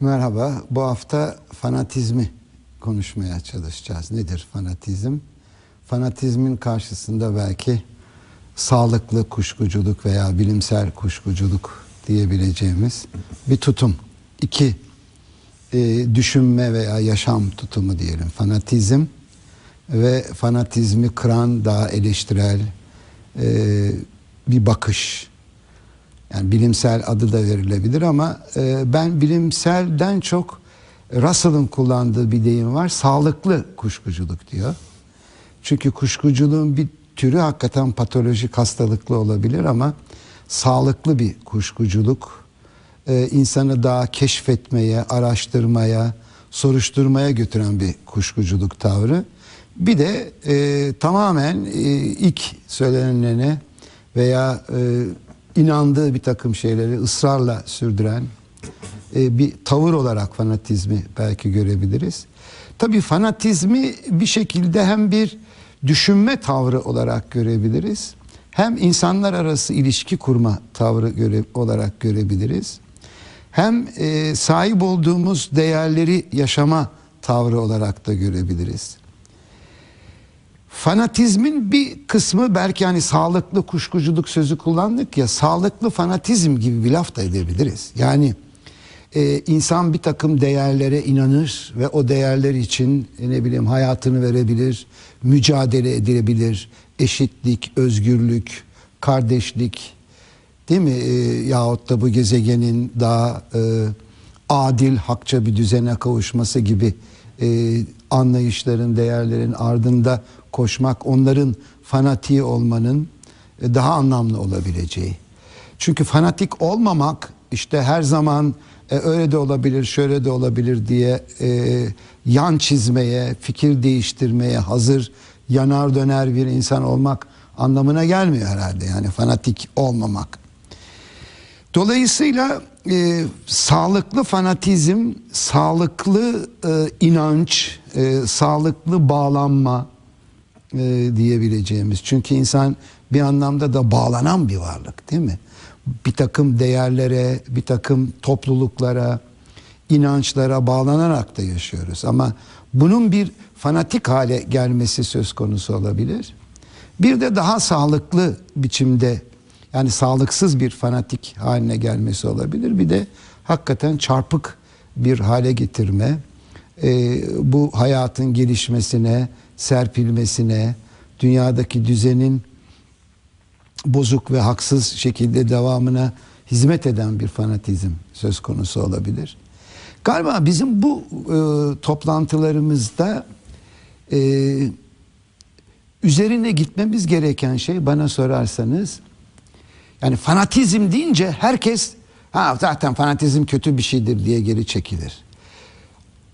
Merhaba. Bu hafta fanatizmi konuşmaya çalışacağız. Nedir fanatizm? Fanatizmin karşısında belki sağlıklı kuşkuculuk veya bilimsel kuşkuculuk diyebileceğimiz bir tutum. İki, e, düşünme veya yaşam tutumu diyelim. Fanatizm ve fanatizmi kıran daha eleştirel e, bir bakış. Yani bilimsel adı da verilebilir ama e, ben bilimselden çok Russell'ın kullandığı bir deyim var. Sağlıklı kuşkuculuk diyor. Çünkü kuşkuculuğun bir türü hakikaten patolojik hastalıklı olabilir ama sağlıklı bir kuşkuculuk e, insanı daha keşfetmeye, araştırmaya, soruşturmaya götüren bir kuşkuculuk tavrı. Bir de e, tamamen e, ilk söylenenlerine veya e, inandığı bir takım şeyleri ısrarla sürdüren e, bir tavır olarak fanatizmi belki görebiliriz. Tabii fanatizmi bir şekilde hem bir düşünme tavrı olarak görebiliriz. Hem insanlar arası ilişki kurma tavrı göre, olarak görebiliriz. Hem e, sahip olduğumuz değerleri yaşama tavrı olarak da görebiliriz. Fanatizmin bir kısmı belki hani sağlıklı kuşkuculuk sözü kullandık ya sağlıklı fanatizm gibi bir laf da edebiliriz. Yani e, insan bir takım değerlere inanır ve o değerler için e, ne bileyim hayatını verebilir, mücadele edilebilir, eşitlik, özgürlük, kardeşlik değil mi? E, yahut da bu gezegenin daha e, adil, hakça bir düzene kavuşması gibi e, anlayışların, değerlerin ardında koşmak, onların fanatiği olmanın e, daha anlamlı olabileceği. Çünkü fanatik olmamak işte her zaman e, öyle de olabilir, şöyle de olabilir diye e, yan çizmeye, fikir değiştirmeye hazır yanar döner bir insan olmak anlamına gelmiyor herhalde. Yani fanatik olmamak. Dolayısıyla e, sağlıklı fanatizm, sağlıklı e, inanç, e, sağlıklı bağlanma e, diyebileceğimiz. Çünkü insan bir anlamda da bağlanan bir varlık değil mi? Bir takım değerlere, bir takım topluluklara, inançlara bağlanarak da yaşıyoruz. Ama bunun bir fanatik hale gelmesi söz konusu olabilir. Bir de daha sağlıklı biçimde yani sağlıksız bir fanatik haline gelmesi olabilir. Bir de hakikaten çarpık bir hale getirme, e, bu hayatın gelişmesine, serpilmesine, dünyadaki düzenin bozuk ve haksız şekilde devamına hizmet eden bir fanatizm söz konusu olabilir. Galiba bizim bu e, toplantılarımızda e, üzerine gitmemiz gereken şey bana sorarsanız yani fanatizm deyince herkes ha zaten fanatizm kötü bir şeydir diye geri çekilir.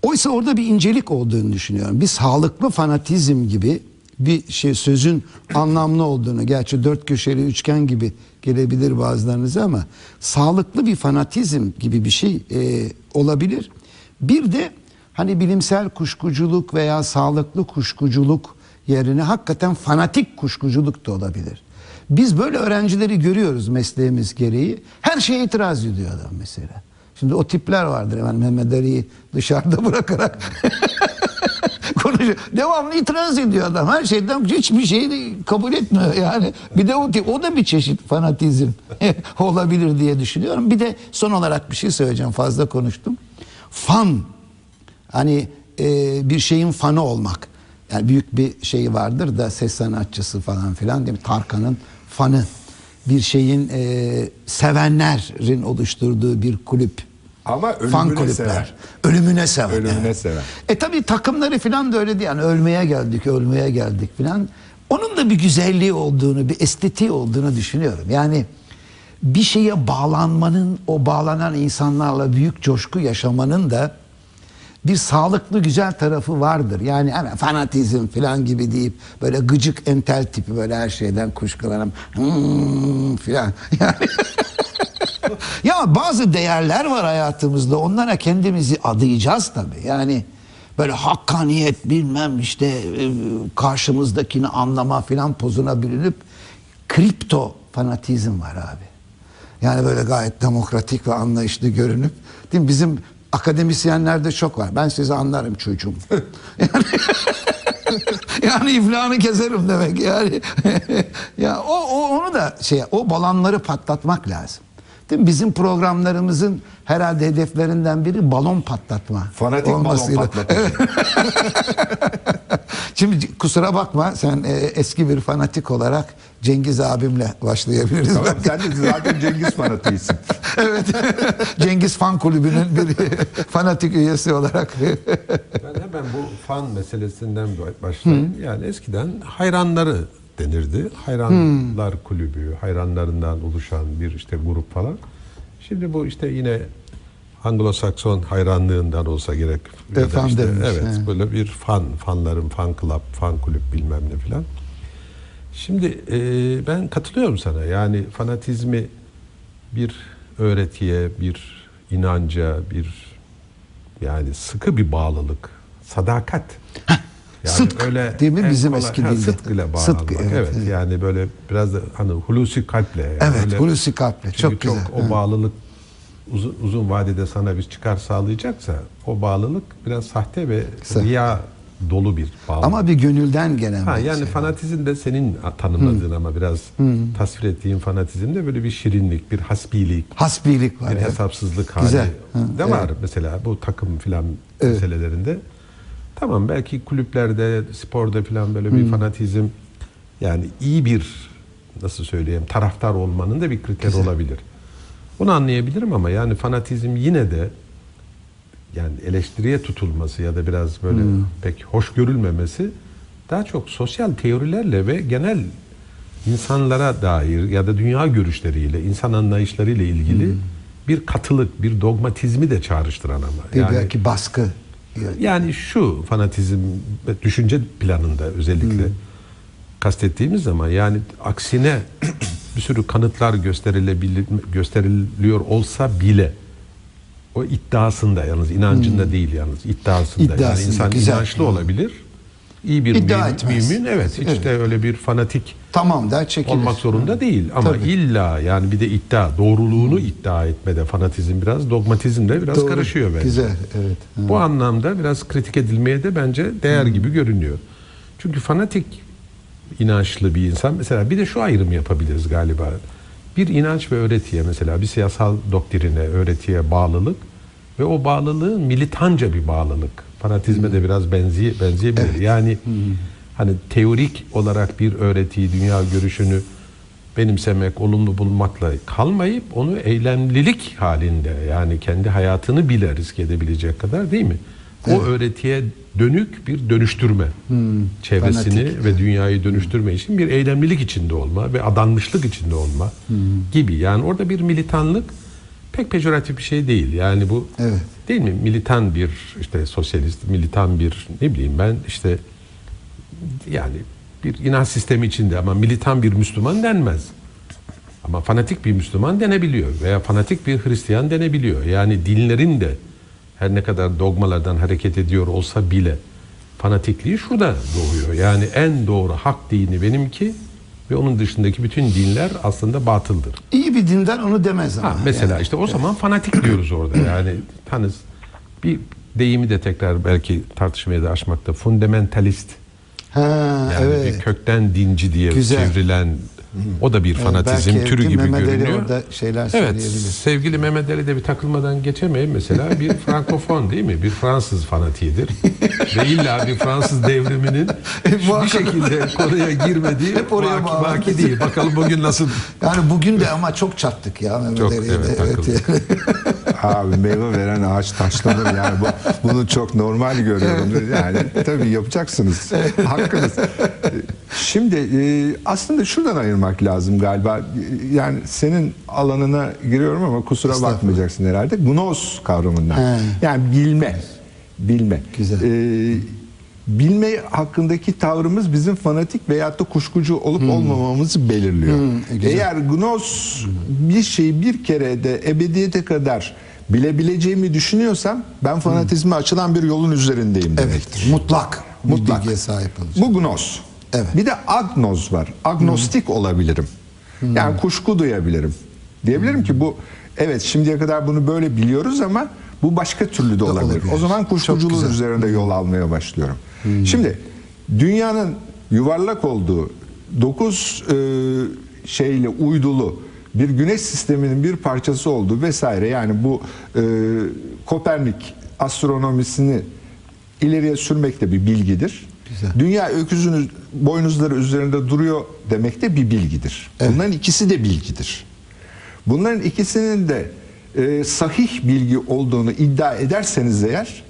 Oysa orada bir incelik olduğunu düşünüyorum. Bir sağlıklı fanatizm gibi bir şey sözün anlamlı olduğunu gerçi dört köşeli üçgen gibi gelebilir bazılarınıza ama sağlıklı bir fanatizm gibi bir şey e, olabilir. Bir de hani bilimsel kuşkuculuk veya sağlıklı kuşkuculuk yerine hakikaten fanatik kuşkuculuk da olabilir. Biz böyle öğrencileri görüyoruz mesleğimiz gereği. Her şeye itiraz ediyor adam mesela. Şimdi o tipler vardır hemen Mehmet Ali'yi dışarıda bırakarak konuşuyor. Devamlı itiraz ediyor adam. Her şeyden hiçbir şeyi kabul etmiyor yani. Bir de o tip o da bir çeşit fanatizm olabilir diye düşünüyorum. Bir de son olarak bir şey söyleyeceğim. Fazla konuştum. Fan hani e, bir şeyin fanı olmak. Yani büyük bir şey vardır da ses sanatçısı falan filan değil mi? Tarkan'ın fanı bir şeyin e, sevenlerin oluşturduğu bir kulüp. Ama ölümüne Fan kulüpler. sever. Ölümüne sever. Ölümüne sever. E tabii takımları falan da öyle değil. Yani ölmeye geldik, ölmeye geldik falan. Onun da bir güzelliği olduğunu, bir estetiği olduğunu düşünüyorum. Yani bir şeye bağlanmanın, o bağlanan insanlarla büyük coşku yaşamanın da bir sağlıklı güzel tarafı vardır. Yani hemen fanatizm falan gibi deyip böyle gıcık entel tipi böyle her şeyden kuşkulanan hmm, falan. Yani ya bazı değerler var hayatımızda. Onlara kendimizi adayacağız tabii. Yani böyle hakkaniyet bilmem işte e, karşımızdakini anlama filan pozuna bürünüp kripto fanatizm var abi. Yani böyle gayet demokratik ve anlayışlı görünüp değil mi? bizim akademisyenlerde çok var. Ben sizi anlarım çocuğum. yani, yani iflahını keserim demek yani. ya o, o onu da şey o balonları patlatmak lazım. Değil mi? Bizim programlarımızın herhalde hedeflerinden biri balon patlatma. Fanatik balon olmasıyla. patlatıcı. Şimdi kusura bakma sen e, eski bir fanatik olarak Cengiz abimle başlayabiliriz. Tamam, sen de zaten Cengiz fanatıyısın. evet. Cengiz Fan Kulübü'nün bir fanatik üyesi olarak. Ben hemen bu fan meselesinden başlayayım. Yani eskiden hayranları denirdi. Hayranlar kulübü, hayranlarından oluşan bir işte grup falan. Şimdi bu işte yine Anglo-Sakson hayranlığından olsa gerek. Da Efendim işte, demiş, evet, he. böyle bir fan, fanların fan club, fan kulüp bilmem ne filan. Şimdi e, ben katılıyorum sana. Yani fanatizmi bir öğretiye, bir inanca, bir yani sıkı bir bağlılık, sadakat. Yani Sıdk değil mi bizim eski ha, dilde? Sıdk ile bağlanmak. Sıdk, evet, evet, evet. yani böyle biraz da hani hulusi kalple. yani Evet, öyle- hulusi kalple. Çok güzel. o bağlılık uzun, uzun vadede sana bir çıkar sağlayacaksa o bağlılık biraz sahte ve Sa- riya dolu bir bağlılık. Ama bir gönülden gelen Ha, bir yani şey. fanatizm de senin tanımladığın ama biraz tasvir ettiğin fanatizm de böyle bir şirinlik, bir hasbilik, Hasbilik var. bir evet. hesapsızlık hali Güzel. Ha, de evet. var mesela bu takım filan Evet. meselelerinde. Tamam belki kulüplerde, sporda filan böyle bir fanatizm yani iyi bir nasıl söyleyeyim taraftar olmanın da bir kriter olabilir. Bunu anlayabilirim ama yani fanatizm yine de yani eleştiriye tutulması ya da biraz böyle pek hoş görülmemesi daha çok sosyal teorilerle ve genel insanlara dair ya da dünya görüşleriyle, insan anlayışlarıyla ilgili bir katılık, bir dogmatizmi de çağrıştıran ama. Bir Yani, belki baskı. Yani şu fanatizm düşünce planında özellikle kastettiğimiz zaman yani aksine bir sürü kanıtlar gösterilebilir gösteriliyor olsa bile o iddiasında yalnız inancında değil yalnız iddiasında, yani İddiasında, insan güzel. inançlı olabilir. İyi bir İddia mümin, etmez. mümin evet hiç de öyle bir fanatik Tamam der çekilir. olmak zorunda değil ama Tabii. illa yani bir de iddia doğruluğunu iddia etmede fanatizm biraz dogmatizmle biraz Doğru. karışıyor bence. Güzel evet. Ha. Bu anlamda biraz kritik edilmeye de bence değer gibi görünüyor. Çünkü fanatik inançlı bir insan mesela bir de şu ayrım yapabiliriz galiba. Bir inanç ve öğretiye mesela bir siyasal doktrine, öğretiye bağlılık ve o bağlılığın militanca bir bağlılık. Fanatizme de biraz benziye, benzeyebilir. Yani hani teorik olarak bir öğretiyi, dünya görüşünü benimsemek, olumlu bulmakla kalmayıp onu eylemlilik halinde yani kendi hayatını bile risk edebilecek kadar değil mi? O öğretiye dönük bir dönüştürme. Çevresini Fanatik, ve dünyayı dönüştürme için bir eylemlilik içinde olma ve adanmışlık içinde olma gibi. Yani orada bir militanlık pek pejoratif bir şey değil. Yani bu Evet. değil mi? Militan bir işte sosyalist, militan bir ne bileyim ben işte yani bir inanç sistemi içinde ama militan bir Müslüman denmez. Ama fanatik bir Müslüman denebiliyor veya fanatik bir Hristiyan denebiliyor. Yani dinlerin de her ne kadar dogmalardan hareket ediyor olsa bile fanatikliği şurada doğuyor. Yani en doğru hak dini benimki ve onun dışındaki bütün dinler aslında batıldır. İyi bir dindar onu demez ama. Ha, mesela işte o zaman fanatik diyoruz orada. Yani tanız bir deyimi de tekrar belki tartışmaya da açmakta. Fundamentalist. Ha, Yani evet. bir kökten dinci diye Güzel. çevrilen o da bir Evet, fanatizm belki türü gibi Mehmet görünüyor. orada şeyler evet, sevgili Mehmet Ali de bir takılmadan geçemeyin. Mesela bir Frankofon değil mi? Bir Fransız fanatiğidir. Ve illa bir Fransız devriminin bir şekilde konuya girmediği Hep oraya vaki, vaki değil. Bakalım bugün nasıl Yani bugün de ama çok çattık ya Mehmet Çok, Ali'ye evet, takıldı. Abi meyve veren ağaç taşlanır yani bu, bunu çok normal görüyorum. Yani tabii yapacaksınız. Hakkınız. Şimdi e, aslında şuradan ayırmak lazım galiba. Yani senin alanına giriyorum ama kusura bakmayacaksın herhalde. Gnos kavramından. He. Yani bilme. Bilme. Güzel. E, bilme hakkındaki tavrımız bizim fanatik veyahut da kuşkucu olup olmamamızı belirliyor. Hmm, güzel. Eğer gnos bir şeyi bir kere de ebediyete kadar bilebileceğimi düşünüyorsam ben fanatizme açılan bir yolun üzerindeyim demektir. Evet. Mutlak. Mutlak. Mutlak. bilgiye sahip olacak. Bu gnos. Evet. Bir de agnoz var. Agnostik olabilirim. Yani kuşku duyabilirim. Diyebilirim ki bu evet şimdiye kadar bunu böyle biliyoruz ama Bu başka türlü de olabilir. olabilir. O zaman kuşkuculuğun üzerinde yol almaya başlıyorum. Şimdi dünyanın yuvarlak olduğu 9 şeyle uydulu bir güneş sisteminin bir parçası olduğu vesaire yani bu e, Kopernik astronomisini ileriye sürmek de bir bilgidir. Güzel. Dünya öküzün boynuzları üzerinde duruyor demek de bir bilgidir. Bunların ikisi de bilgidir. Bunların ikisinin de e, sahih bilgi olduğunu iddia ederseniz eğer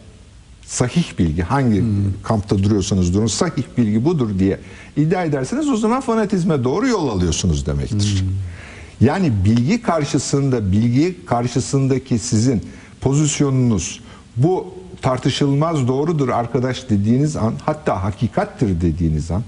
sahih bilgi hangi kampta duruyorsanız durun sahih bilgi budur diye iddia ederseniz o zaman fanatizme doğru yol alıyorsunuz demektir. Yani bilgi karşısında bilgi karşısındaki sizin pozisyonunuz bu tartışılmaz doğrudur arkadaş dediğiniz an hatta hakikattir dediğiniz an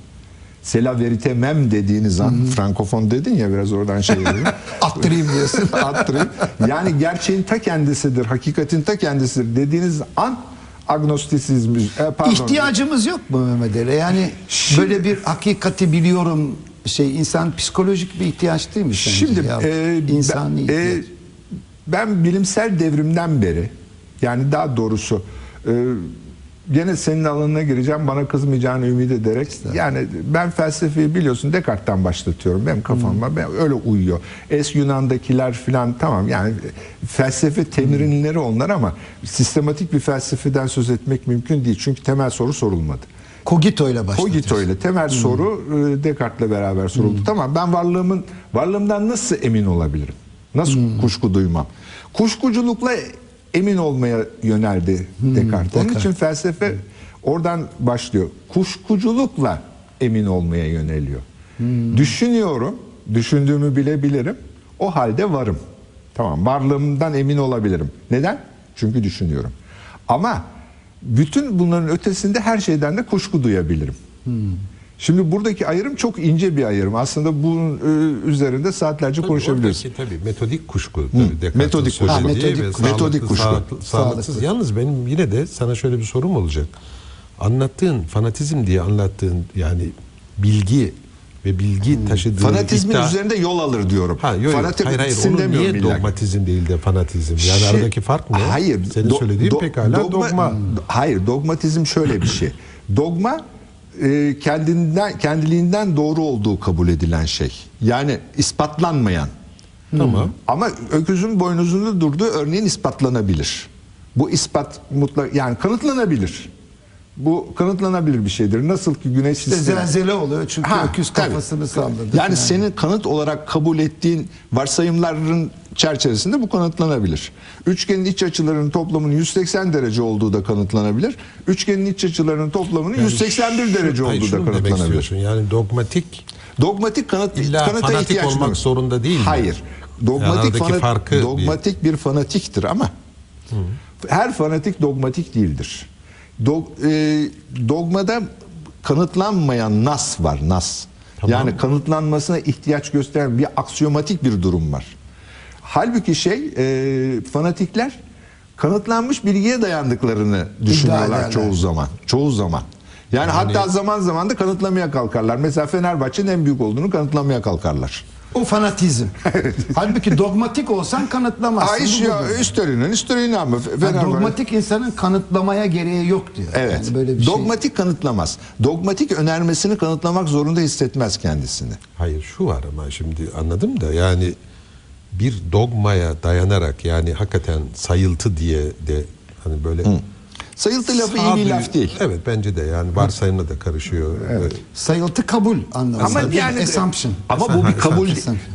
Sela verite mem dediğiniz an Frankofon dedin ya biraz oradan şey. Attırayım diyorsun. Attırayım. Yani gerçeğin ta kendisidir, hakikatin ta kendisidir dediğiniz an agnostisizm, e, pardon. İhtiyacımız yok mu Mehmet Ali? Yani Şimdi- böyle bir hakikati biliyorum şey insan psikolojik bir ihtiyaç değil mi sence? Şimdi Ya, e, insani ben, e, ihtiyaç. ben bilimsel devrimden beri yani daha doğrusu e, gene senin alanına gireceğim bana kızmayacağını ümit ederek yani ben felsefeyi biliyorsun Descartes'ten başlatıyorum benim kafamda ben öyle uyuyor. Es Yunan'dakiler filan tamam yani felsefe temirinleri onlar ama sistematik bir felsefeden söz etmek mümkün değil çünkü temel soru sorulmadı. Cogito ile başlatıyorsun. Cogito ile temel soru e, Descartes'le beraber soruldu. Tamam ben varlığımın varlığımdan nasıl emin olabilirim? Nasıl kuşku duymam? Kuşkuculukla emin olmaya yöneldi Descartes. Onun için felsefe oradan başlıyor. Kuşkuculukla emin olmaya yöneliyor. Düşünüyorum, düşündüğümü bilebilirim. O halde varım. Tamam, varlığımdan emin olabilirim. Neden? Çünkü düşünüyorum. Ama bütün bunların ötesinde her şeyden de kuşku duyabilirim. Şimdi buradaki ayrım çok ince bir ayrım. Aslında bunun e, üzerinde saatlerce konuşabiliriz. Oradaki tabii metodik kuşku. Tabii metodik kuşku. Ha, metodik ve sağlıklı, Metodik kuşku. sağlıklı- sağlıksız. Sağlıklı. Yalnız benim yine de sana şöyle bir sorum olacak. Anlattığın fanatizm diye anlattığın yani bilgi ve bilgi taşıdığı Fanatizmin iddia- üzerinde yol alır diyorum. Ha, yok. Fanatik hayır hayır gitsin onu demiyorum niye illa. dogmatizm değil de fanatizm? Yani Şey- aradaki fark ne? Hayır. Senin do- söylediğin do- pekala dogma. Hayır, dogmatizm şöyle bir şey. Dogma e, kendinden kendiliğinden doğru olduğu kabul edilen şey. Yani ispatlanmayan. Tamam. Ama öküzün boynuzunda durduğu örneğin ispatlanabilir. Bu ispat mutlak yani kanıtlanabilir. Bu kanıtlanabilir bir şeydir. Nasıl ki güneş İşte sistemi- zelzele oluyor çünkü Ha, öküz tabii. kafasını salladı. Yani falan. senin kanıt olarak kabul ettiğin varsayımların çerçevesinde bu kanıtlanabilir. Üçgenin iç açılarının toplamının 180 derece olduğu da kanıtlanabilir. Üçgenin iç açılarının toplamının 181 derece Hayır, olduğu da kanıtlanabilir. Yani dogmatik Dogmatik kanıt İlla kanıta fanatik ihtiyaç olmak duymuyor. zorunda değil mi? Hayır. Yani Dogmatik aradaki fanat- farkı bir- dogmatik bir... fanatiktir ama her fanatik dogmatik değildir. Dog, e, dogmada kanıtlanmayan nas var nas. Tamam. Yani kanıtlanmasına ihtiyaç gösteren bir aksiyomatik bir durum var. Halbuki şey e, fanatikler kanıtlanmış bilgiye dayandıklarını düşünüyorlar çoğu zaman. Çoğu zaman. Yani, hatta zaman zaman da kanıtlamaya kalkarlar. Mesela Fenerbahçe'nin en büyük olduğunu kanıtlamaya kalkarlar. O fanatizm. Halbuki dogmatik olsan kanıtlamazsın. Ay Bu ya budur. üstelinin üstelini ama Yani dogmatik insanın kanıtlamaya gereği yok diyor. Evet. Yani böyle bir şey. Dogmatik kanıtlamaz. Dogmatik önermesini kanıtlamak zorunda hissetmez kendisini. Hayır şu var ama şimdi anladım da yani bir dogmaya dayanarak yani hakikaten sayıltı diye de hani böyle Sayıltı lafı iyi sağduyu- bir laf değil. Evet bence de yani varsayımla da karışıyor. Evet. Sayıltı kabul anlamında. Ama yani assumption. Ama bu bir kabul.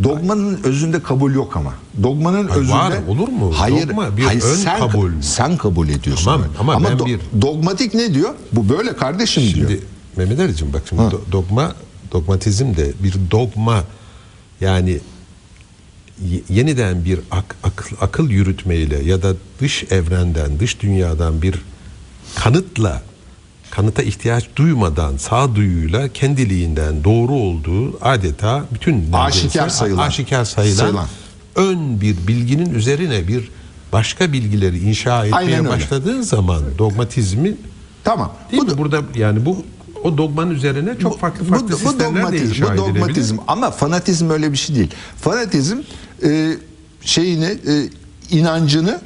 Dogmanın özünde kabul yok ama. Dogmanın Ay, özünde var, olur mu? Hayır. Dogma bir hayır, ön sen, kabul. Sen kabul ediyorsun. Tamam, öyle. ama ben do- bir- dogmatik ne diyor? Bu böyle kardeşim diyor. Şimdi Mehmet Ali'cim bak şimdi do- dogma dogmatizm de bir dogma yani yeniden bir ak- akıl, akıl yürütmeyle ya da dış evrenden dış dünyadan bir kanıtla kanıta ihtiyaç duymadan sağduyuyla kendiliğinden doğru olduğu adeta bütün Aşikar sayılan. aşikar sayılan, Sayılan. ön bir bilginin üzerine bir başka bilgileri inşa etmeye Aynen öyle. başladığın zaman dogmatizmi Tamam. Değil Bu mi? da- Burada yani bu o dogmanın üzerine çok farklı farklı bu, bu sistemler de dogmatizm, inşa bu dogmatizm ama fanatizm öyle bir şey değil. Fanatizm e, şeyini e, inancını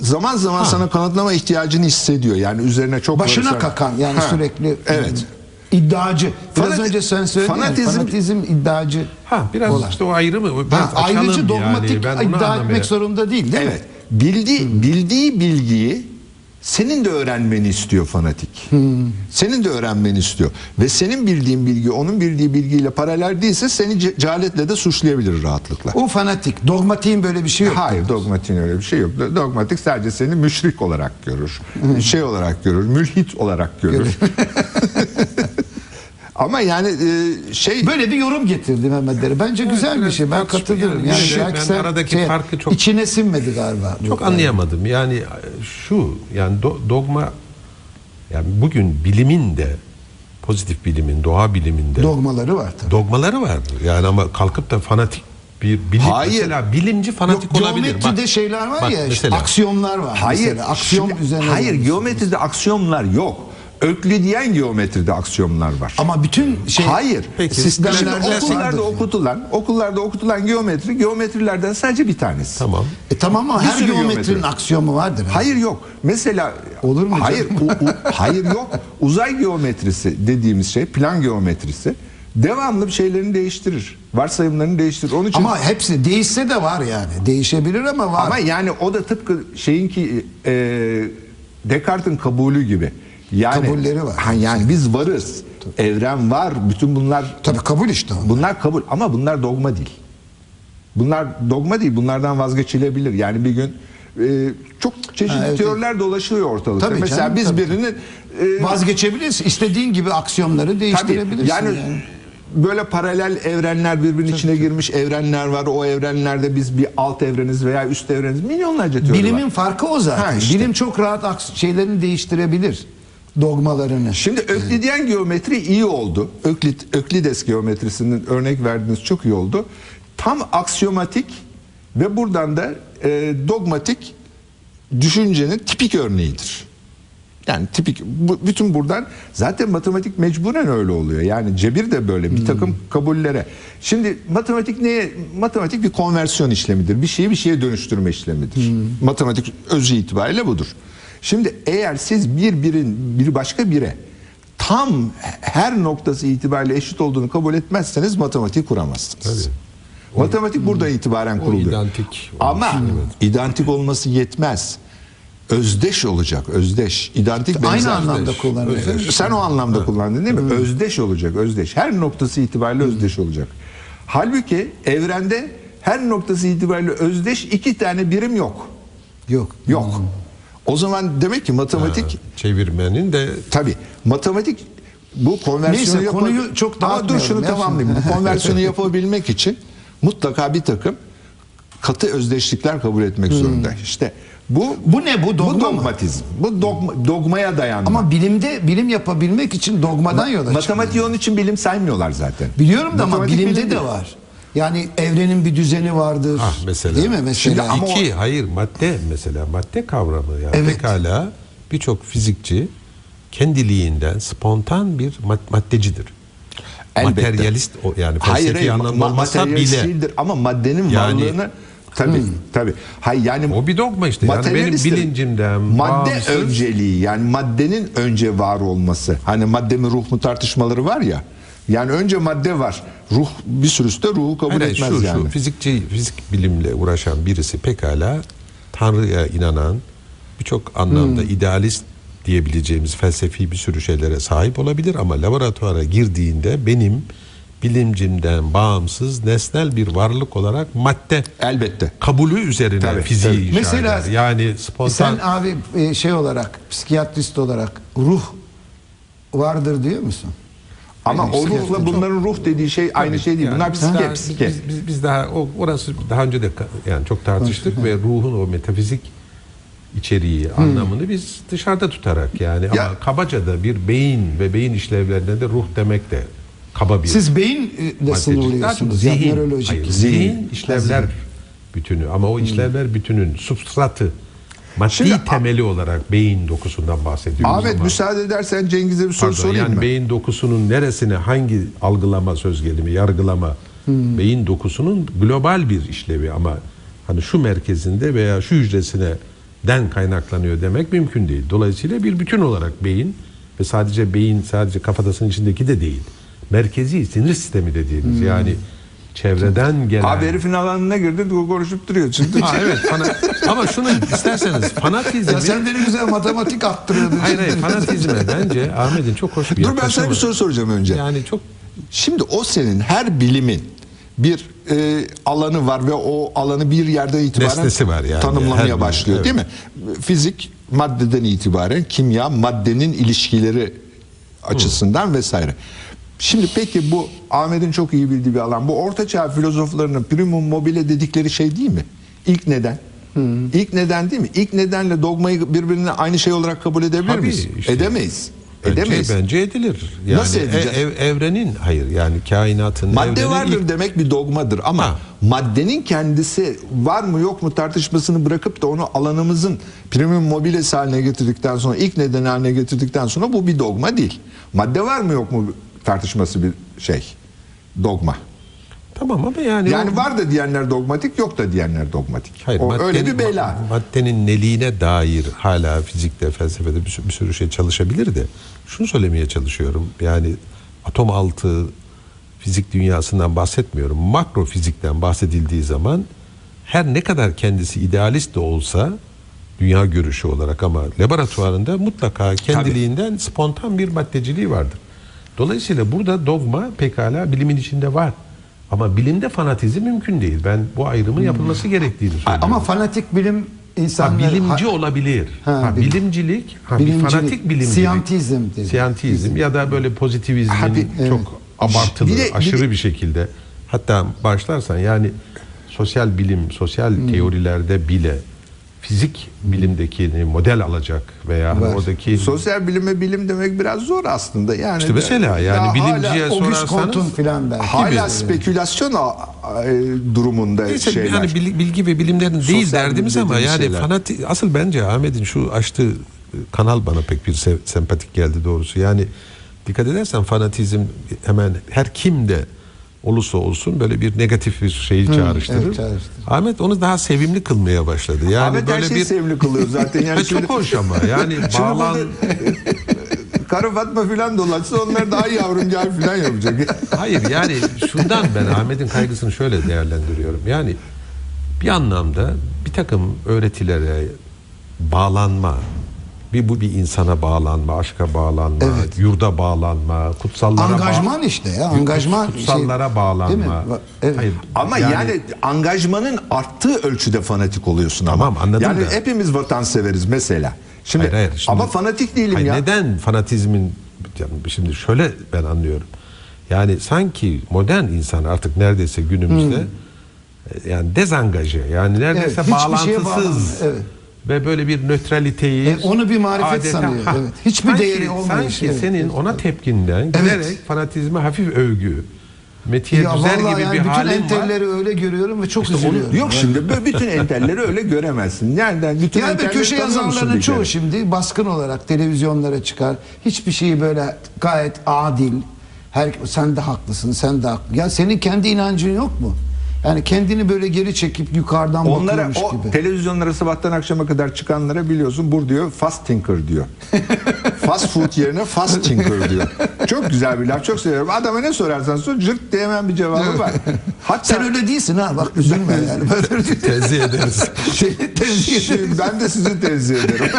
zaman zaman sana kanıtlama ihtiyacını hissediyor. Yani üzerine çok Başına varırsan- kakan yani Ha, sürekli Evet. iddiacı. Biraz Fanati- önce sen söyledin ya, fanatizm- fanatizm iddiacı. Ha biraz olan. işte o ayrımı biraz Ha, ayrıcı dogmatik yani. Ben iddia etmek zorunda değil değil Evet. mi? Bildiği bildiği bilgiyi senin de öğrenmeni istiyor fanatik. Senin de öğrenmeni istiyor. Ve senin bildiğin bilgi onun bildiği bilgiyle paralel değilse seni ce- cehaletle de suçlayabilir rahatlıkla. O fanatik. Dogmatiğin böyle bir şey yok. Hayır dogmatiğin öyle bir şey yok. Dogmatik sadece seni müşrik olarak görür. şey olarak görür. Mülhit olarak görür. Ama yani e, şey Böyle bir yorum getirdi Mehmet Dere. Bence güzel bir şey. Ben katılıyorum. yani. Yani, Şey, belki ben sen aradaki farkı çok- içine sinmedi galiba. Çok anlayamadım. Yani e, şu yani do- dogma yani bugün bilimin de pozitif bilimin, doğa biliminde Dogmaları var tabii. dogmaları var. Yani ama kalkıp da fanatik bir bilim Hayır. mesela bilimci fanatik Yok, olabilir. geometride Bak- şeyler var bak ya işte mesela. aksiyonlar var. Hayır, mesela. Aksiyon şimdi- üzerine. Hayır, geometride aksiyonlar yok. Öklüdiyen geometride aksiyonlar var. Ama bütün şey Hayır. Peki. Şimdi sistemlerde okullarda okutulan, okullarda okutulan geometri geometrilerden sadece bir tanesi. Tamam. E tamam ama Bir her geometrinin geometri. aksiyomu vardır. Hayır yok. Mesela Olur mu Hayır, u- u- hayır yok. Uzay geometrisi dediğimiz şey, plan geometrisi devamlı bir şeylerini değiştirir. Varsayımlarını değiştirir. Onun için Ama hepsi değişse de var yani. Değişebilir ama var. Ama yani o da tıpkı şeyinki e, Descartes'in kabulü gibi. Yani, Kabulleri var. Ha, yani biz varız. Evren var. Bütün bunlar Tabii kabul işte o. bunlar kabul ama bunlar dogma değil. Bunlar dogma değil. Bunlardan vazgeçilebilir. Yani bir gün e, çok çeşitli Ha, evet, teoriler dolaşıyor ortalıkta. Tabii Mesela canım, biz tabii. birinin e, Vazgeçebilirsin. İstediğin gibi aksiyonları Tabii değiştirebilirsin. yani, yani. böyle paralel evrenler birbirinin içine girmiş evrenler var. O evrenlerde biz bir alt evreniz veya üst evreniz milyonlarca teori Bilimin var. farkı o zaten. Ha, işte. Bilim çok rahat şeylerini değiştirebilir. Dogmalarını. Şimdi Öklidyen geometri iyi oldu. Öklit, Öklides geometrisinin örnek verdiğiniz çok iyi oldu. Tam aksiyomatik ve buradan da e, dogmatik düşüncenin tipik örneğidir. Yani tipik bu, bütün buradan zaten matematik mecburen öyle oluyor. Yani cebir de böyle bir takım kabullere. Şimdi matematik neye? Matematik bir konversiyon işlemidir. Bir şeyi bir şeye dönüştürme işlemidir. Matematik özü itibariyle budur. Şimdi eğer siz bir birin bir başka bire tam her noktası itibariyle eşit olduğunu kabul etmezseniz matematik kuramazsınız. Tabii. Matematik buradan itibaren o kuruluyor. identik Ama evet. identik olması yetmez. Özdeş olacak, özdeş. İdentik Aynı benzer. anlamda kullanılıyor. Sen o anlamda kullandın değil mi? Özdeş olacak, özdeş. Her noktası itibariyle özdeş olacak. Halbuki evrende her noktası itibariyle özdeş iki tane birim yok. Yok. Yok. O zaman demek ki matematik Ha, çevirmenin de Tabi matematik bu konversiyonu Neyse, yapa- konuyu çok Ama dur şunu ya tamamlayayım. Bu konversiyonu yapabilmek için mutlaka bir takım katı özdeşlikler kabul etmek zorunda. İşte bu Hmm. Bu ne bu? Dogma mı? dogmatizm. Bu dogma, dogmaya dayanma. Ama bilimde bilim yapabilmek için dogmadan yola çıkıyor. Matematiği onun için bilim saymıyorlar zaten. Biliyorum da ama bilimde bilim de değil. var. Yani evrenin bir düzeni vardır. Ah mesela. Değil mi mesela? Şimdi ama o- İki, hayır madde mesela madde kavramı yani Evet. pekala birçok fizikçi kendiliğinden spontan bir mad- maddecidir. Elbette. Materyalist o yani felsefi Hayır, hayır anlamda ma- olmasa bile değildir ama maddenin Yani- varlığını tabi tabi. Hayır yani O bir dogma işte. Yani benim bilincimden madde bağımsız- önceliği yani maddenin önce var olması. Hani madde mi ruh mu tartışmaları var ya. Yani önce madde var. Ruh bir sürüsü de ruhu kabul hayır, etmez şu, yani. şu fizikçi fizik bilimle uğraşan birisi pekala Tanrı'ya inanan birçok anlamda Hmm. idealist diyebileceğimiz felsefi bir sürü şeylere sahip olabilir ama laboratuvara girdiğinde benim bilimcimden bağımsız nesnel bir varlık olarak madde Elbette. kabulü üzerine Tabii, fiziği tabii. Mesela eder. Yani spontan Sen abi e, şey olarak psikiyatrist olarak ruh vardır diyor musun? Ama o ruhla bunların ruh dediği şey aynı şey değil. Yani Bunlar psike, daha, psike. Biz, biz, biz daha o, orası daha önce de yani çok tartıştık ve ruhun o metafizik içeriği, anlamını biz dışarıda tutarak yani Ya- ama kabaca da bir beyin ve beyin işlevlerine de ruh demek de kaba bir Siz maddecilik. Daha çok sınırlıyorsunuz. Zihin, nörolojik. hayır, Zihin. zihin işlevler bütünü ama o işlevler bütünün substratı maddi Şimdi temeli olarak beyin dokusundan bahsediyoruz Ahmet ama- müsaade edersen Cengiz'e bir soru Pardon, sorayım yani mı? beyin dokusunun neresine hangi algılama söz gelimi yargılama beyin dokusunun global bir işlevi ama hani şu merkezinde veya şu hücresine den kaynaklanıyor demek mümkün değil. Dolayısıyla bir bütün olarak beyin ve sadece beyin sadece kafatasının içindeki de değil. Merkezi sinir sistemi dediğimiz yani çevreden gelen Abi herifin alanına girdi konuşup duruyor. Şimdi Ha, evet fana- ama şunu isterseniz fanatizmi Ya sen de ne güzel matematik attırıyordun. hayır hayır fanatizme bence Ahmet'in çok hoş bir Dur ben sana bir soru soracağım önce. Yani çok Şimdi o senin her bilimin bir e, alanı var ve o alanı bir yerden itibaren Nesnesi var yani. Her tanımlamaya bilim, başlıyor değil mi? Fizik maddeden itibaren, kimya maddenin ilişkileri açısından vesaire. Şimdi peki bu Ahmet'in çok iyi bildiği bir alan. Bu ortaçağ filozoflarının primum mobile dedikleri şey değil mi? İlk neden? İlk neden değil mi? İlk nedenle dogmayı birbirine aynı şey olarak kabul edebilir Tabii, miyiz? işte. Edemeyiz. bence, Edemeyiz. bence edilir. Yani Nasıl edeceğiz? ev- evrenin hayır yani kainatın Madde vardır ilk- demek bir dogmadır ama Ha. maddenin kendisi var mı yok mu tartışmasını bırakıp da onu alanımızın primum mobiles haline getirdikten sonra ilk neden haline getirdikten sonra bu bir dogma değil. Madde var mı yok mu tartışması bir şey dogma. Tamam ama yani Yani o- var da diyenler dogmatik yok da diyenler dogmatik. Hayır, o öyle bir maddenin- bela. Maddenin neliğine dair hala fizikte, felsefede bir, sürü- bir sürü şey çalışabilir de şunu söylemeye çalışıyorum. Yani atom altı fizik dünyasından bahsetmiyorum. Makro fizikten bahsedildiği zaman her ne kadar kendisi idealist de olsa dünya görüşü olarak ama laboratuvarında mutlaka kendiliğinden spontan bir maddeciliği vardır. Dolayısıyla burada dogma pekala bilimin içinde var. Ama bilimde fanatizm mümkün değil. Ben bu ayrımın yapılması gerektiğini söylüyorum. Ama fanatik bilim Ha, insanlar... bilimci olabilir. Ha, Ha, bilim- bilimcilik, ha, bir Bilimcilik, fanatik bilimcilik. siyantizm dedi. Siyantizm ya da böyle pozitivizmin Ha, bir- çok abartılı, Bir de- bir aşırı de- bir şekilde. Hatta başlarsan yani sosyal bilim, sosyal Hmm. teorilerde bile fizik bilimdekini model alacak veya Var. oradaki Sosyal bilime bilim demek biraz zor aslında. Yani işte mesela yani Ya bilimciye sorarsanız filan belki. hala gibi. spekülasyon e, durumunda Neyse, şeyler. yani bil- bilgi ve bilimlerin değil Sosyal derdimiz bilim ama yani şeyler. fanatik asıl bence Ahmet'in şu açtığı kanal bana pek bir se- sempatik geldi doğrusu. Yani dikkat edersen fanatizm hemen her kimde olursa olsun böyle bir negatif bir şeyi çağrıştırır. evet, çağrıştırır. Ahmet onu daha sevimli kılmaya başladı. Yani Ahmet her böyle şeyi bir sevimli kılıyor zaten. Yani şimdi- çok hoş ama yani bağlan Karı Fatma filan dolaşsa onlar daha yavrum gel filan yapacak. Hayır yani şundan ben Ahmet'in kaygısını şöyle değerlendiriyorum. Yani bir anlamda bir takım öğretilere bağlanma, bir bu bir insana bağlanma, aşka bağlanma, Evet. yurda bağlanma, kutsallara bağ- Angajman işte ya, angajman kutsallara şey- bağlanma. evet. Hayır, Ama yani, angajmanın arttığı ölçüde fanatik oluyorsun ama. Tamam, anladım Yani da. hepimiz vatanseveriz mesela. Şimdi, Hayır, hayır, şimdi- ama fanatik değilim Hayır, ya. Neden fanatizmin yani şimdi şöyle ben anlıyorum. Yani sanki modern insan artık neredeyse günümüzde e, yani dezangaje yani neredeyse Evet, bağlantısız bağlanmıyor, evet. Ve böyle bir nötraliteyi E, onu bir marifet sanıyor, evet. Hiçbir değeri olmayan Sanki şey, evet. senin ona tepkinden giderek fanatizme hafif övgü metiye Ya düzer gibi yani bir bütün halin var. entelleri öyle görüyorum ve çok İşte onu- üzülüyorum. Yok şimdi böyle bütün entelleri öyle göremezsin. Nereden? Bütün Yani entelleri köşe yazarlarının çoğu kere? şimdi baskın olarak televizyonlara çıkar. Hiçbir şeyi böyle gayet adil. Her, sen de haklısın, sen de haklı. Ya senin kendi inancın yok mu? Yani kendini böyle geri çekip yukarıdan Onlara bakıyormuş o gibi. televizyonlara sabahtan akşama kadar çıkanlara biliyorsun bur diyor fast thinker diyor. fast food yerine fast thinker diyor. Çok güzel bir laf çok seviyorum. Adama ne sorarsan sor cırt diye hemen bir cevabı var. Hatta Sen öyle değilsin ha bak üzülme yani. Böyle Tenzih ederiz. şey, tenzih Şimdi ben de sizi tenzih ederim.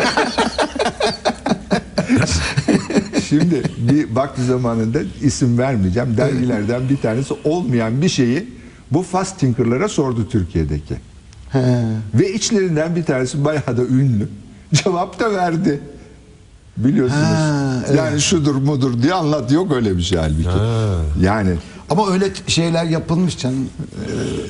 Şimdi bir vakti zamanında isim vermeyeceğim. Dergilerden bir tanesi olmayan bir şeyi bu fast thinker'lara sordu Türkiye'deki. He. Ve içlerinden bir tanesi bayağı da ünlü. Cevap da verdi. Biliyorsunuz. Ha, evet. Yani şudur mudur diye anlat. Yok öyle bir şey halbuki. Yani Ama öyle şeyler yapılmış canım.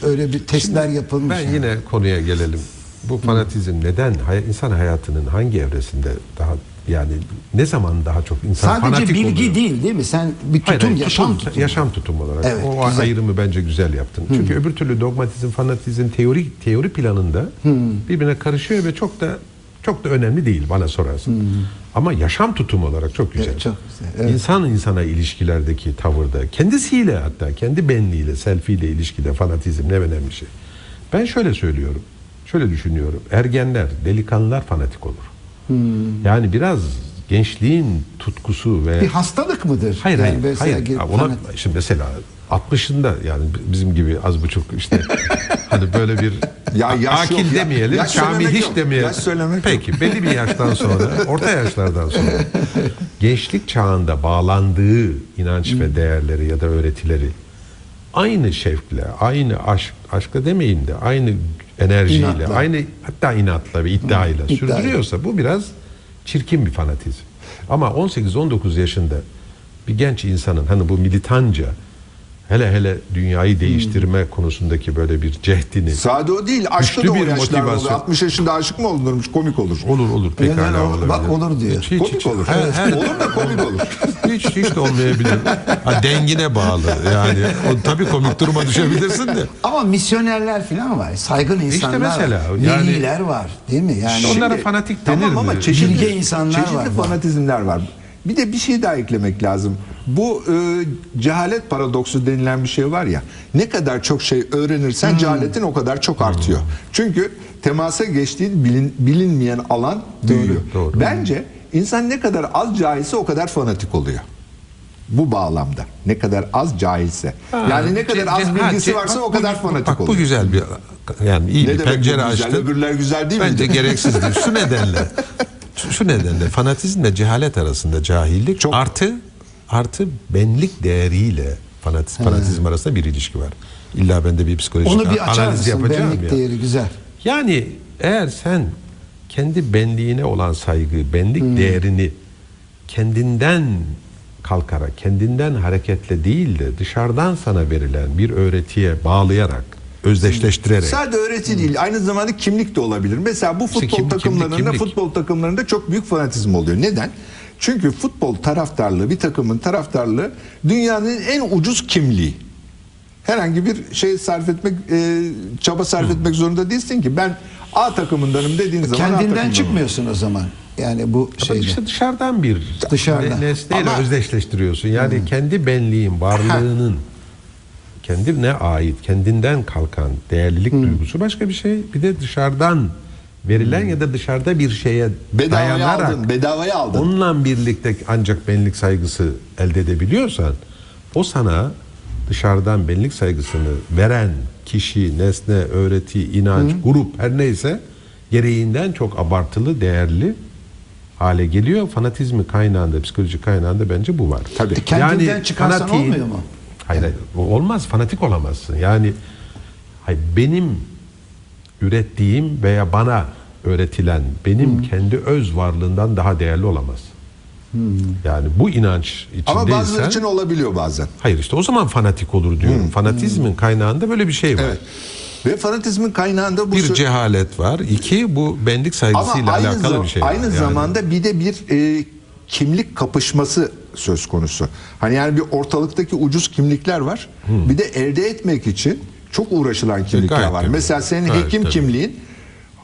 Ee, Öyle bir testler yapılmış. Ben yani. yine konuya gelelim. Bu fanatizm neden insan hayatının hangi evresinde daha yani ne zaman daha çok insan Sadece fanatik bilgi oluyor? değil değil mi? Sen bir tutum, Hayır, hayır, yaşam tutum, tutumu. yaşam tutumu olarak. Evet, o güzel. ayrımı bence güzel yaptın. Çünkü öbür türlü dogmatizm, fanatizm teori teori planında birbirine karışıyor ve çok da çok da önemli değil bana sorarsan. Ama yaşam tutumu olarak çok güzel. Evet, çok güzel, evet. İnsan insana ilişkilerdeki tavırda, kendisiyle hatta kendi benliğiyle, selfiyle ilişkide fanatizm ne önemli şey. Ben şöyle söylüyorum. şöyle düşünüyorum. Ergenler, delikanlılar fanatik olur. Hmm. Yani biraz gençliğin tutkusu ve Bir hastalık mıdır? Hayır Yani hayır. mesela hayır. Ya Ona, fanat- şimdi mesela 60'ında yani bizim gibi az buçuk işte hani böyle bir Ya yaş akil yok demeyelim, Yaş kamil hiç yok. demeyelim. Yaş söylemek Peki belli bir yaştan sonra, orta yaşlardan sonra gençlik çağında bağlandığı inanç Hmm. ve değerleri ya da öğretileri aynı şevkle, aynı aşk, aşkla demeyeyim de aynı enerjiyle, İnatla. aynı hatta inatla ve iddiayla iddia. sürdürüyorsa bu biraz çirkin bir fanatizm. Ama 18-19 yaşında bir genç insanın hani bu militanca hele hele dünyayı değiştirme konusundaki böyle bir cehdini Sade o değil. Aşkta da o bir motivasyon. 60 yaşında aşık mı olunurmuş? Komik olur. olur olur pekala o- olabilir. bak olur diyor. Hiç, hiç, Komik hiç. olur. Her- her- olur da komik olur. hiç hiç de olmayabilir. Ha, dengine bağlı yani. O, tabii komik duruma düşebilirsin de. Ama misyonerler falan var. Saygın insanlar mesela, var. yani- Veliler var. Değil mi? Yani Onlara fanatik denir Tamam ama mi? çeşitli, Bilge insanlar çeşitli var. fanatizmler var. Bir de bir şey daha eklemek lazım. Bu e, cehalet paradoksu denilen bir şey var ya. Ne kadar çok şey öğrenirsen cehaletin o kadar çok artıyor. Çünkü temasa geçtiğin bilin, bilinmeyen alan büyüyor. doğru. Bence insan ne kadar az cahilse o kadar fanatik oluyor. Bu bağlamda. Ne kadar az cahilse. yani ne kadar az ha, bilgisi ce- varsa bak o bu- kadar fanatik Bak bu oluyor. güzel bir yani iyi Ne bir bu pencere açtı. Öbürler güzel değil Bence miydi? gereksizdir. Şu nedenle. Şu, nedenle fanatizmle cehalet arasında cahillik Çok- artı artı benlik değeriyle fanatiz, fanatizm arasında bir ilişki var. İlla ben de bir psikolojik onu bir açar analiz mısın? yapacağım Benlik ya. değeri güzel. Yani eğer sen kendi benliğine olan saygı, benlik Hmm. değerini kendinden kalkarak, kendinden hareketle değil de dışarıdan sana verilen bir öğretiye bağlayarak, özdeşleştirerek. Sadece öğreti değil, aynı zamanda kimlik de olabilir. Mesela bu futbol kim- kimlik, takımlarında kimlik. futbol takımlarında çok büyük fanatizm oluyor. Neden? Çünkü futbol taraftarlığı, bir takımın taraftarlığı dünyanın en ucuz kimliği. Herhangi bir şey sarf etmek, e, çaba sarf etmek zorunda değilsin ki. Ben A takımındanım dediğin zaman A Kendinden takımındanım. çıkmıyorsun o zaman. Yani bu şeyde. işte dışarıdan bir Dışarıdan. ne- nesneyle Ama- özdeşleştiriyorsun. Yani kendi benliğin, varlığının kendine ait, kendinden kalkan değerlilik duygusu başka bir şey. Bir de dışarıdan verilen ya da dışarıda bir şeye Bedavaya dayanarak aldın, bedavaya aldın. onunla birlikte ancak benlik saygısı elde edebiliyorsan o sana dışarıdan benlik saygısını veren kişi, nesne, öğreti, inanç, grup her neyse gereğinden çok abartılı, değerli hale geliyor. Fanatizmi kaynağında, psikolojik kaynağında bence bu var. Tabii. Kendinden çıkarsan fanatiğin- olmuyor mu? Hayır, hayır, olmaz. Fanatik olamazsın. Yani hayır, benim ürettiğim veya bana öğretilen benim kendi öz varlığından daha değerli olamaz. Yani bu inanç Ama bazıları içindeysen için olabiliyor bazen. hayır işte o zaman fanatik olur diyorum. Fanatizmin kaynağında böyle bir şey var. Evet. Ve fanatizmin kaynağında bu Bir cehalet var. İki bu benlik saygısıyla aynı alakalı bir şey var. Aynı Yani zamanda bir de bir e, kimlik kapışması söz konusu. Hani yani bir ortalıktaki ucuz kimlikler var. Bir de elde etmek için çok uğraşılan kimlikler gayet var. tabii. Mesela senin Gayet hekim tabii. kimliğin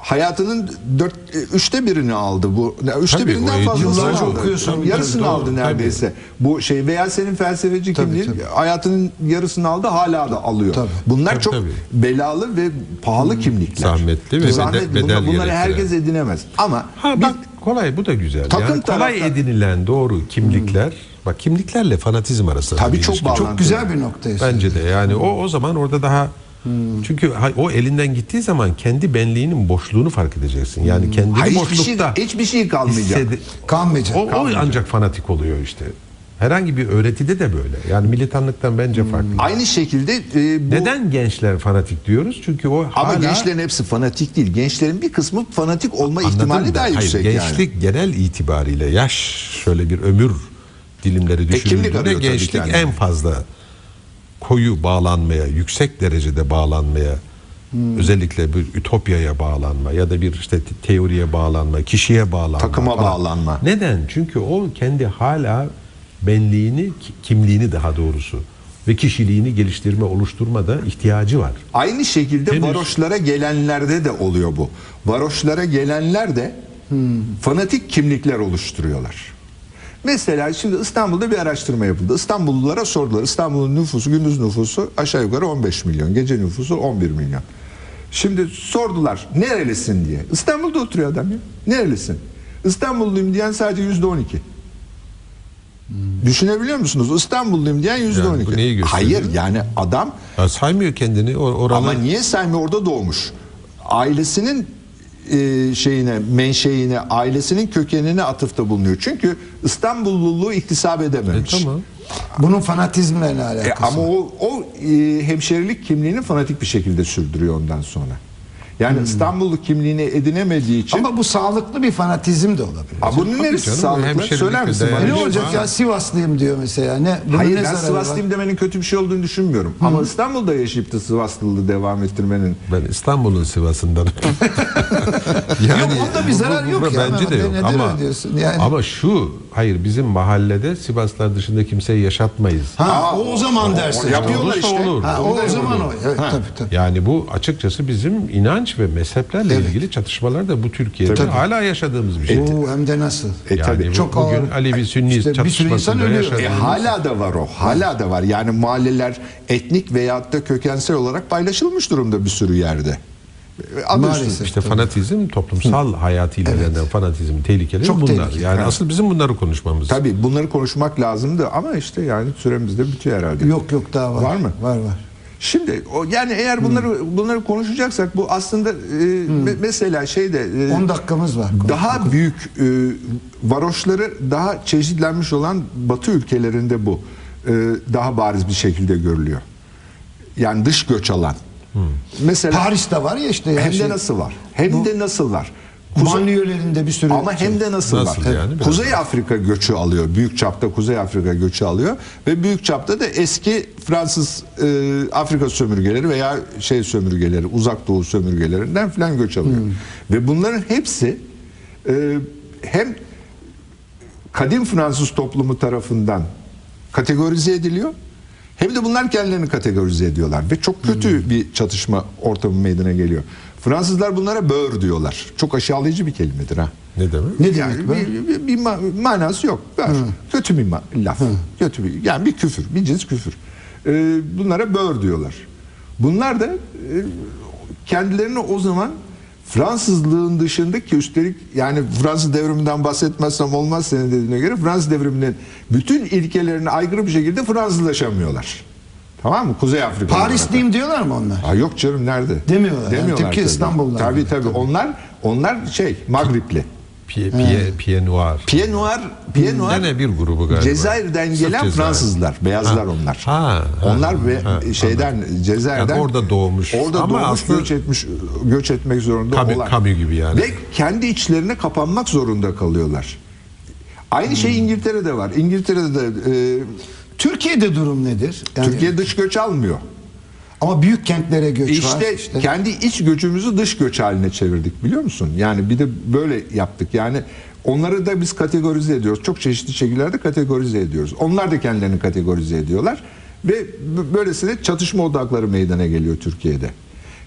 hayatının dört, e, üçte birini aldı bu. Üçte Tabii, birinden fazlasını aldı. okuyorsun. Tabii, Yarısını Tabii, aldı doğru, neredeyse. Bu şey veya senin felsefeci Tabii, kimliğin tabii. hayatının yarısını aldı hala da alıyor. Tabii. Bunlar Tabii, çok tabii. belalı ve pahalı kimlikler. Zahmetli ve Zahmetli. bedel- Bunlar- bedel Bunları gerektiren. herkes edinemez. Ama Ha bir- bak kolay bu da güzel. Takım yani kolay tarafta- edinilen doğru kimlikler. Bak kimliklerle fanatizm arasında Tabii bir çok ilişki. Çok güzel bir noktaya. Bence de yani o o zaman orada daha çünkü hay- o elinden gittiği zaman kendi benliğinin boşluğunu fark edeceksin. Yani kendini Hayır, hiçbir şey, boşlukta hiçbir şey kalmayacak. hissede- Kalmayacak. o, o ancak fanatik oluyor işte. Herhangi bir öğretide de böyle. Yani militanlıktan bence farklı. Aynı şekilde e, bu Neden gençler fanatik diyoruz? Çünkü o ama hala gençlerin hepsi fanatik değil. Gençlerin bir kısmı fanatik olma Anladın ihtimali mı? daha Hayır, yüksek yani. gençlik genel itibariyle yaş şöyle bir ömür dilimleri kimlik düşünüldüğünde ki gençlik yani. en fazla koyu bağlanmaya, yüksek derecede bağlanmaya, Hmm. özellikle bir ütopyaya bağlanma ya da bir işte te- teoriye bağlanma, kişiye bağlanma. Takıma falan. bağlanma. Neden? Çünkü o kendi hala benliğini, ki- kimliğini daha doğrusu ve kişiliğini geliştirme, oluşturmada ihtiyacı var. Aynı şekilde Henüz- varoşlara gelenlerde de oluyor bu. Varoşlara gelenler de fanatik kimlikler oluşturuyorlar. Mesela şimdi İstanbul'da bir araştırma yapıldı. İstanbullulara sordular. İstanbul'un nüfusu, gündüz nüfusu aşağı yukarı 15 milyon. Gece nüfusu 11 milyon. Şimdi sordular nerelisin diye. İstanbul'da oturuyor adam ya. Nerelisin? İstanbulluyum diyen sadece yüzde on iki. Düşünebiliyor musunuz? İstanbulluyum diyen yüzde on Yani bu iki. Hayır yani adam Ya saymıyor kendini or- oralı. ama niye saymıyor orada doğmuş? Ailesinin e, şeyine, menşeine, ailesinin kökenine atıfta bulunuyor. Çünkü İstanbulluluğu iktisap E, edememiş. tamam. Bunun fanatizmle ne E, alakası ama var? o, o e, hemşerilik kimliğini fanatik bir şekilde sürdürüyor ondan sonra. Yani İstanbullu kimliğini edinemediği için Ama bu sağlıklı bir fanatizm de olabilir. Aa, bunun Tabii neresi canım, sağlıklı? Söyler misin bana? ne olacak ya Sivaslıyım diyor mesela. Ne? Bunun Hayır ne ben Sivaslıyım var? demenin kötü bir şey olduğunu düşünmüyorum. Ama İstanbul'da yaşayıp da Sivaslılığı devam ettirmenin Ben İstanbul'un Sivas'ından. Yok, onda bir zarar yok ya. Bence de yok. Ama? Yani- ama şu, hayır bizim mahallede Sivaslar dışında kimseyi yaşatmayız. Ha, o, o zaman dersin. yapıyorlar işte. olur. Ha, o, o zaman o. Evet, tabii tabii. Yani bu açıkçası bizim inanç ve mezheplerle Evet. ilgili çatışmalar da bu Türkiye'de Tabii. hala yaşadığımız bir şey. Oo, hem de nasıl? E, yani tabii. bu- Çok bugün ağır. Alevi Sünni İşte bir çatışmasında ölüyor. yaşadığımız. E, hala da var o. Hala da var. Yani mahalleler etnik veyahut da kökensel olarak paylaşılmış durumda bir sürü yerde. E, adı Maalesef. üstünde. İşte fanatizm toplumsal hayatı ilgilenen fanatizmin tehlikeleri Çok bunlar. tehlikeli, yani evet. asıl bizim bunları konuşmamız. Tabii bunları konuşmak lazımdı ama işte yani süremiz de bitiyor herhalde. Yok yok daha var. Var mı? Var var. Şimdi o yani eğer bunları bunları konuşacaksak bu aslında e, me- mesela şeyde e, 10 dakikamız var. daha büyük e, varoşları daha çeşitlenmiş olan Batı ülkelerinde bu e, daha bariz bir şekilde görülüyor. Yani dış göç alan. Mesela Paris'te var ya işte. ya hem de şey, nasıl var? Hem de nasıl var? Kuzey- Banliyölerinde bir sürü. ama hem de nasıl, Nasıl var? yani? Biraz Kuzey Afrika göçü alıyor. Büyük çapta Kuzey Afrika göçü alıyor ve büyük çapta da eski Fransız e, Afrika sömürgeleri veya şey sömürgeleri, Uzak Doğu sömürgelerinden filan göç alıyor. Ve bunların hepsi e, hem kadim Fransız toplumu tarafından kategorize ediliyor. Hem de bunlar kendilerini kategorize ediyorlar ve çok kötü bir çatışma ortamı meydana geliyor. Fransızlar bunlara böğür diyorlar. Çok aşağılayıcı bir kelimedir ha. Ne demek? Ne Yani demek bir, bir, bir ma- manası yok. Böğür. Kötü bir laf. Kötü bir yani bir küfür, bir cins küfür. Ee, bunlara böğür diyorlar. Bunlar da e, kendilerini o zaman Fransızlığın dışındaki üstelik yani Fransız devriminden bahsetmezsem olmaz senin dediğine göre Fransız devriminin bütün ilkelerine aykırı bir şekilde Fransızlaşamıyorlar. Tamam mı? Kuzey Afrika. Parisliyim diyorlar mı onlar? Ha yok canım nerede? Demiyorlar. Yani Türkiye, tabii. İstanbul'dan Tabii tabii. tabii. Onlar onlar şey Magripli. Pie, pie, pie noir. Pied Noir, Pied Noir Gene bir grubu galiba. Cezayir'den Sırf gelen Cezayir. Fransızlar, beyazlar Ha. onlar. Ha, ha, onlar ve ha, şeyden Cezayir'den Yani orada doğmuş. Orada Ama doğmuş, aslında- göç etmiş, göç etmek zorunda Camus- olan. Camus gibi yani. Ve kendi içlerine kapanmak zorunda kalıyorlar. Aynı Hmm. şey İngiltere'de var. İngiltere'de de e, Türkiye'de durum nedir? Yani, Türkiye dış göç almıyor. Ama büyük kentlere göç İşte, var. İşte kendi iç göçümüzü dış göç haline çevirdik biliyor musun? Yani bir de böyle yaptık. Yani onları da biz kategorize ediyoruz. Çok çeşitli şekillerde kategorize ediyoruz. Onlar da kendilerini kategorize ediyorlar. Ve böylesine çatışma odakları meydana geliyor Türkiye'de.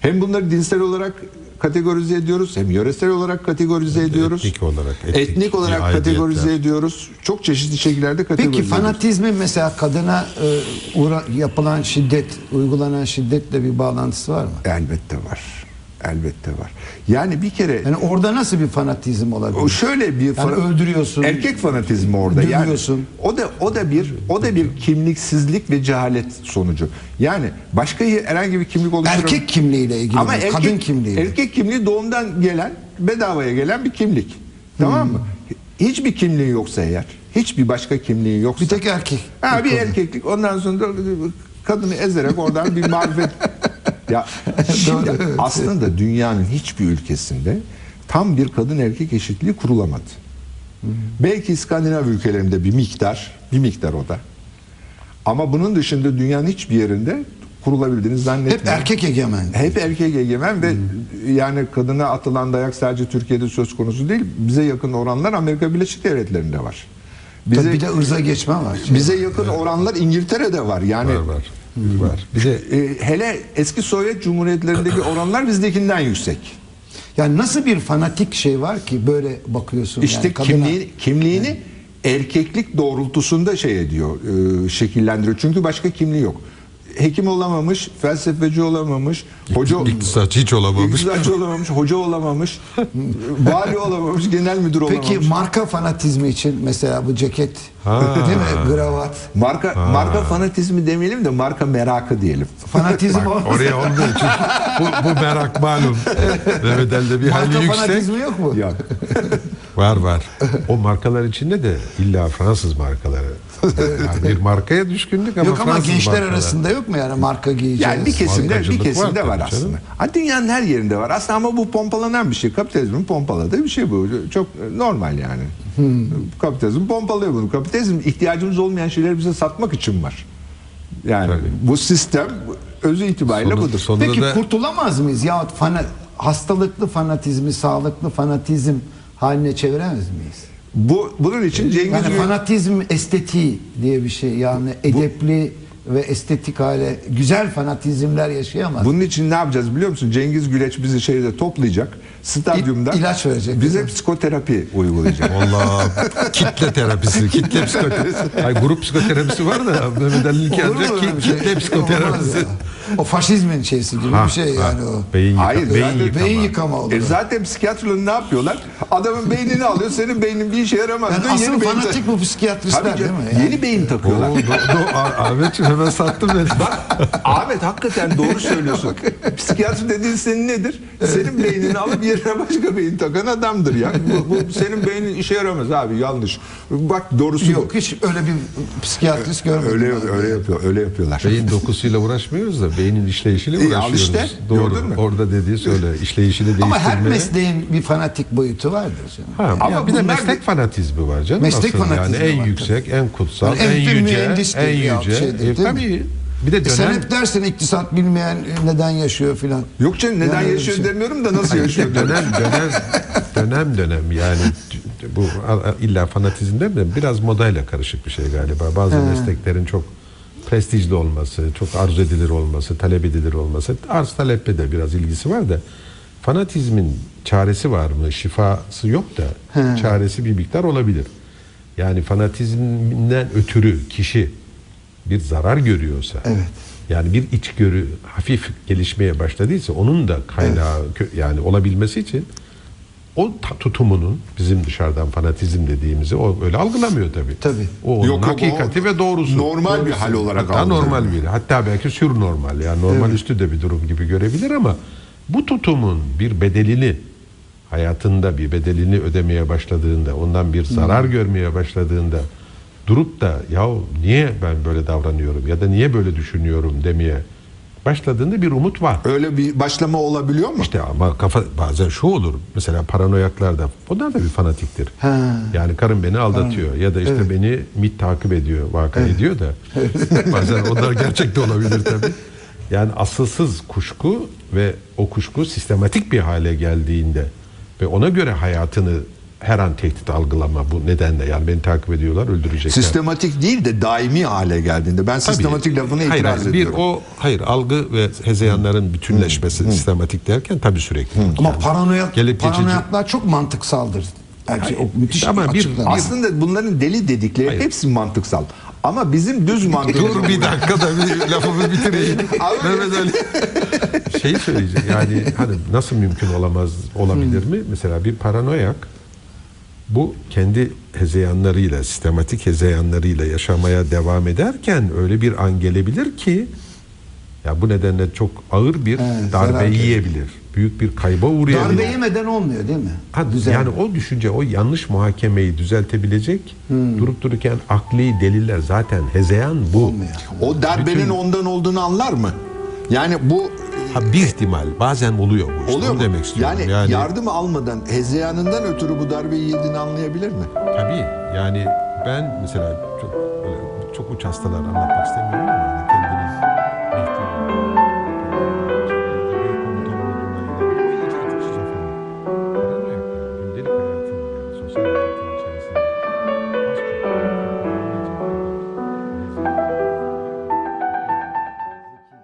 Hem bunları dinsel olarak kategorize ediyoruz hem yöresel olarak kategorize ediyoruz. etnik olarak, Etnik, etnik olarak aidiyetler. kategorize ediyoruz. Çok çeşitli şekillerde kategorize Peki fanatizmin mesela kadına e, uğra- yapılan şiddet, uygulanan şiddetle bir bağlantısı var mı? Elbette var. Elbette var. Yani bir kere Yani orada nasıl bir fanatizm olabilir? O şöyle bir Yani fana- öldürüyorsun, Erkek fanatizmi orada. dövüyorsun. Yani o da o da bir o da bir kimliksizlik ve cehalet sonucu. Yani başka herhangi bir kimlik oluşturan erkek kimliğiyle ilgili, ama erkek, kadın kimliğiyle. Erkek kimliği doğumdan gelen, bedavaya gelen bir kimlik. Tamam mı? Hiçbir kimliği yoksa eğer, hiçbir başka kimliği yoksa. Bir tek erkek. Ha, bir erkeklik. Ondan sonra kadını ezerek oradan bir marifet. ya şimdi evet. aslında dünyanın hiçbir ülkesinde tam bir kadın erkek eşitliği kurulamadı. Belki İskandinav ülkelerinde bir miktar, bir miktar o da. Ama bunun dışında dünyanın hiçbir yerinde kurulabildiğini zannetmiyorum. Hep erkek egemen. Hep erkek egemen ve yani kadına atılan dayak sadece Türkiye'de söz konusu değil. Bize yakın oranlar Amerika Birleşik Devletleri'nde var. Bize, Tabii bir de ırza geçme var. bize yakın oranlar İngiltere'de var. Yani Var var. Var. Bir de e, hele eski Sovyet Cumhuriyetlerindeki oranlar bizdekinden yüksek. Yani nasıl bir fanatik şey var ki böyle bakıyorsun İşte yani kadına- kimliği, kimliğini erkeklik doğrultusunda şey ediyor, e, şekillendiriyor. Çünkü başka kimliği yok. Hekim olamamış, felsefeci olamamış, hoca İktisatçı hiç olamamış. İktisatçı olamamış, hoca olamamış, vali olamamış, genel müdür olamamış. Peki marka fanatizmi için mesela bu ceket Ha. değil mi? Gravat. marka marka fanatizmi demeyelim de marka merakı diyelim. Fanatizm o. Oraya olmuyor çünkü bu, bu merak malum. Mehmet Ali'de bir Marka hayli yüksek. fanatizmi yok mu? Ya Var var. O markalar içinde de illa Fransız markaları. Yani bir markaya düşkünlük ama Yok ama Fransız gençler markalar. arasında yok mu yani marka giyeceğiz? yani bir kesimde bir kesimde var var, aslında. canım. Ha, dünyanın her yerinde var aslında ama bu pompalanan bir şey. Kapitalizmin pompaladığı bir şey bu. Çok normal yani. Hmm. Kapitalizm pompalıyor bunu. Kapitalizm ihtiyacımız olmayan şeyleri bize satmak için var. Yani Tabii. bu sistem özü itibariyle Sonu- budur. Peki da kurtulamaz mıyız? Yahut fana, hastalıklı fanatizmi sağlıklı fanatizm haline çeviremez miyiz? Bu bunun için Cengiz Yani Gül- fanatizm estetiği diye bir şey yani edepli ve estetik hale güzel fanatizmler yaşayamaz. Bunun için ne yapacağız biliyor musun? Cengiz Güleç bizi şeyde toplayacak. Stadyumda İ- ilaç verecek. Bize psikoterapi uygulayacak. Valla kitle terapisi, kitle psikoterapisi. Ay grup psikoterapisi var da Mehmet bir şey? kitle Olmaz psikoterapisi. O faşizmin şeysi gibi Ha, bir şey ha. yani o. Beyin, yıka, Hayır, beyin zaten yıkama. Beyin yıkama olur. E zaten psikiyatrlar ne yapıyorlar? Adamın beynini alıyor, senin beynin bir işe yaramaz. Yani diyor, asıl yeni beyin fanatik bu psikiyatristler Tabii değil mi? Yani Yeni beyin takıyorlar. Oo, do, do, Ah- Ahmetciğim hemen sattın beni. Ahmet hakikaten doğru söylüyorsun. Psikiyatri dediğin senin nedir? Senin beynini alıp yerine başka beyin takan adamdır ya. Bu, bu senin beynin işe yaramaz abi yanlış. Bak doğrusu Yok hiç öyle bir psikiyatrist bu. görmedim. Öyle ben. öyle yapıyor, öyle yapıyorlar. Beyin dokusuyla uğraşmıyoruz da beynin işleyişiyle al uğraşıyoruz. işte, Doğru. gördün mü? Orada dediği söyle. işleyişini değiştirmeye. Ama her mesleğin bir fanatik boyutu vardır canım. Ha, Ama ya bir de meslek bir- fanatizmi var canım. Meslek aslında. fanatizmi yani en var yüksek, en kutsal, Yani en en, yüce, en yüce. şeydir, E, değil mi? tabii. Bir de E sen hep dersin iktisat bilmeyen neden yaşıyor filan. Yok canım neden Yani yaşıyor şey. demiyorum da nasıl yaşıyor dönem dönem dönem dönem yani bu illa fanatizm değil de biraz modayla karışık bir şey galiba. Bazı mesleklerin çok prestijli olması, çok arzu edilir olması, talep edilir olması, arz taleple de biraz ilgisi var da fanatizmin çaresi var mı? Şifası yok da çaresi bir miktar olabilir. Yani fanatizmden ötürü kişi bir zarar görüyorsa Evet. yani bir içgörü hafif gelişmeye başladıysa onun da kaynağı kö- yani olabilmesi için o tutumunun bizim dışarıdan fanatizm dediğimizi o öyle algılamıyor tabii. Tabii. O onun Yok, hakikati o ve doğrusu. normal bir Doğrusu. hal olarak Hatta algılıyor. normal bir. Hatta belki sürnormal yani normal üstü de bir durum gibi görebilir ama bu tutumun bir bedelini hayatında bir bedelini ödemeye başladığında, ondan bir zarar Hmm. görmeye başladığında durup da ya niye ben böyle davranıyorum ya da niye böyle düşünüyorum demeye başladığında bir umut var. Öyle bir başlama olabiliyor mu? İşte ama kafa bazen şu olur. Mesela paranoyaklarda. Onlar da bir fanatiktir. Ha. Yani karım beni aldatıyor ya da işte beni MIT takip ediyor, vaka ediyor da. bazen onlar gerçek de olabilir tabii. Yani asılsız kuşku ve o kuşku sistematik bir hale geldiğinde ve ona göre hayatını her an tehdit algılama bu nedenle yani beni takip ediyorlar öldürecekler. Sistematik değil de daimi hale geldiğinde. Ben Tabii. sistematik lafını Hayır, itiraz hayır, ediyorum. Bir o hayır algı ve hezeyanların bütünleşmesi sistematik derken tabii sürekli. Ama paranoyak, Gelip geçici. paranoyaklar çok mantıksaldır. Yani o müthiş Ama bir- açıklama. Aslında bunların deli dedikleri Hayır. hepsi mantıksal. Ama bizim düz mantık. Dur bir dakika da bir lafımı bitireyim. Mehmet Ali. Şeyi söyleyeceğim yani hani nasıl mümkün olamaz olabilir mi? Mesela bir paranoyak bu kendi hezeyanlarıyla, sistematik hezeyanlarıyla yaşamaya devam ederken öyle bir an gelebilir ki ya bu nedenle çok ağır bir Evet, darbe verir. yiyebilir. Büyük bir kayba uğrayabilir. Darbe yemeden olmuyor değil mi? Ha, yani o düşünce, o yanlış muhakemeyi düzeltebilecek durup dururken akli deliller zaten hezeyan bu. Olmuyor. O darbenin ondan olduğunu anlar mı? Yani bu Ha bir ihtimal bazen oluyor bu işte. oluyor Onu mu? demek istiyorum. Yani, Yani, yardım almadan hezeyanından ötürü bu darbeyi yediğini anlayabilir mi? tabii yani ben mesela çok çok uç hastalar anlatmak istemiyorum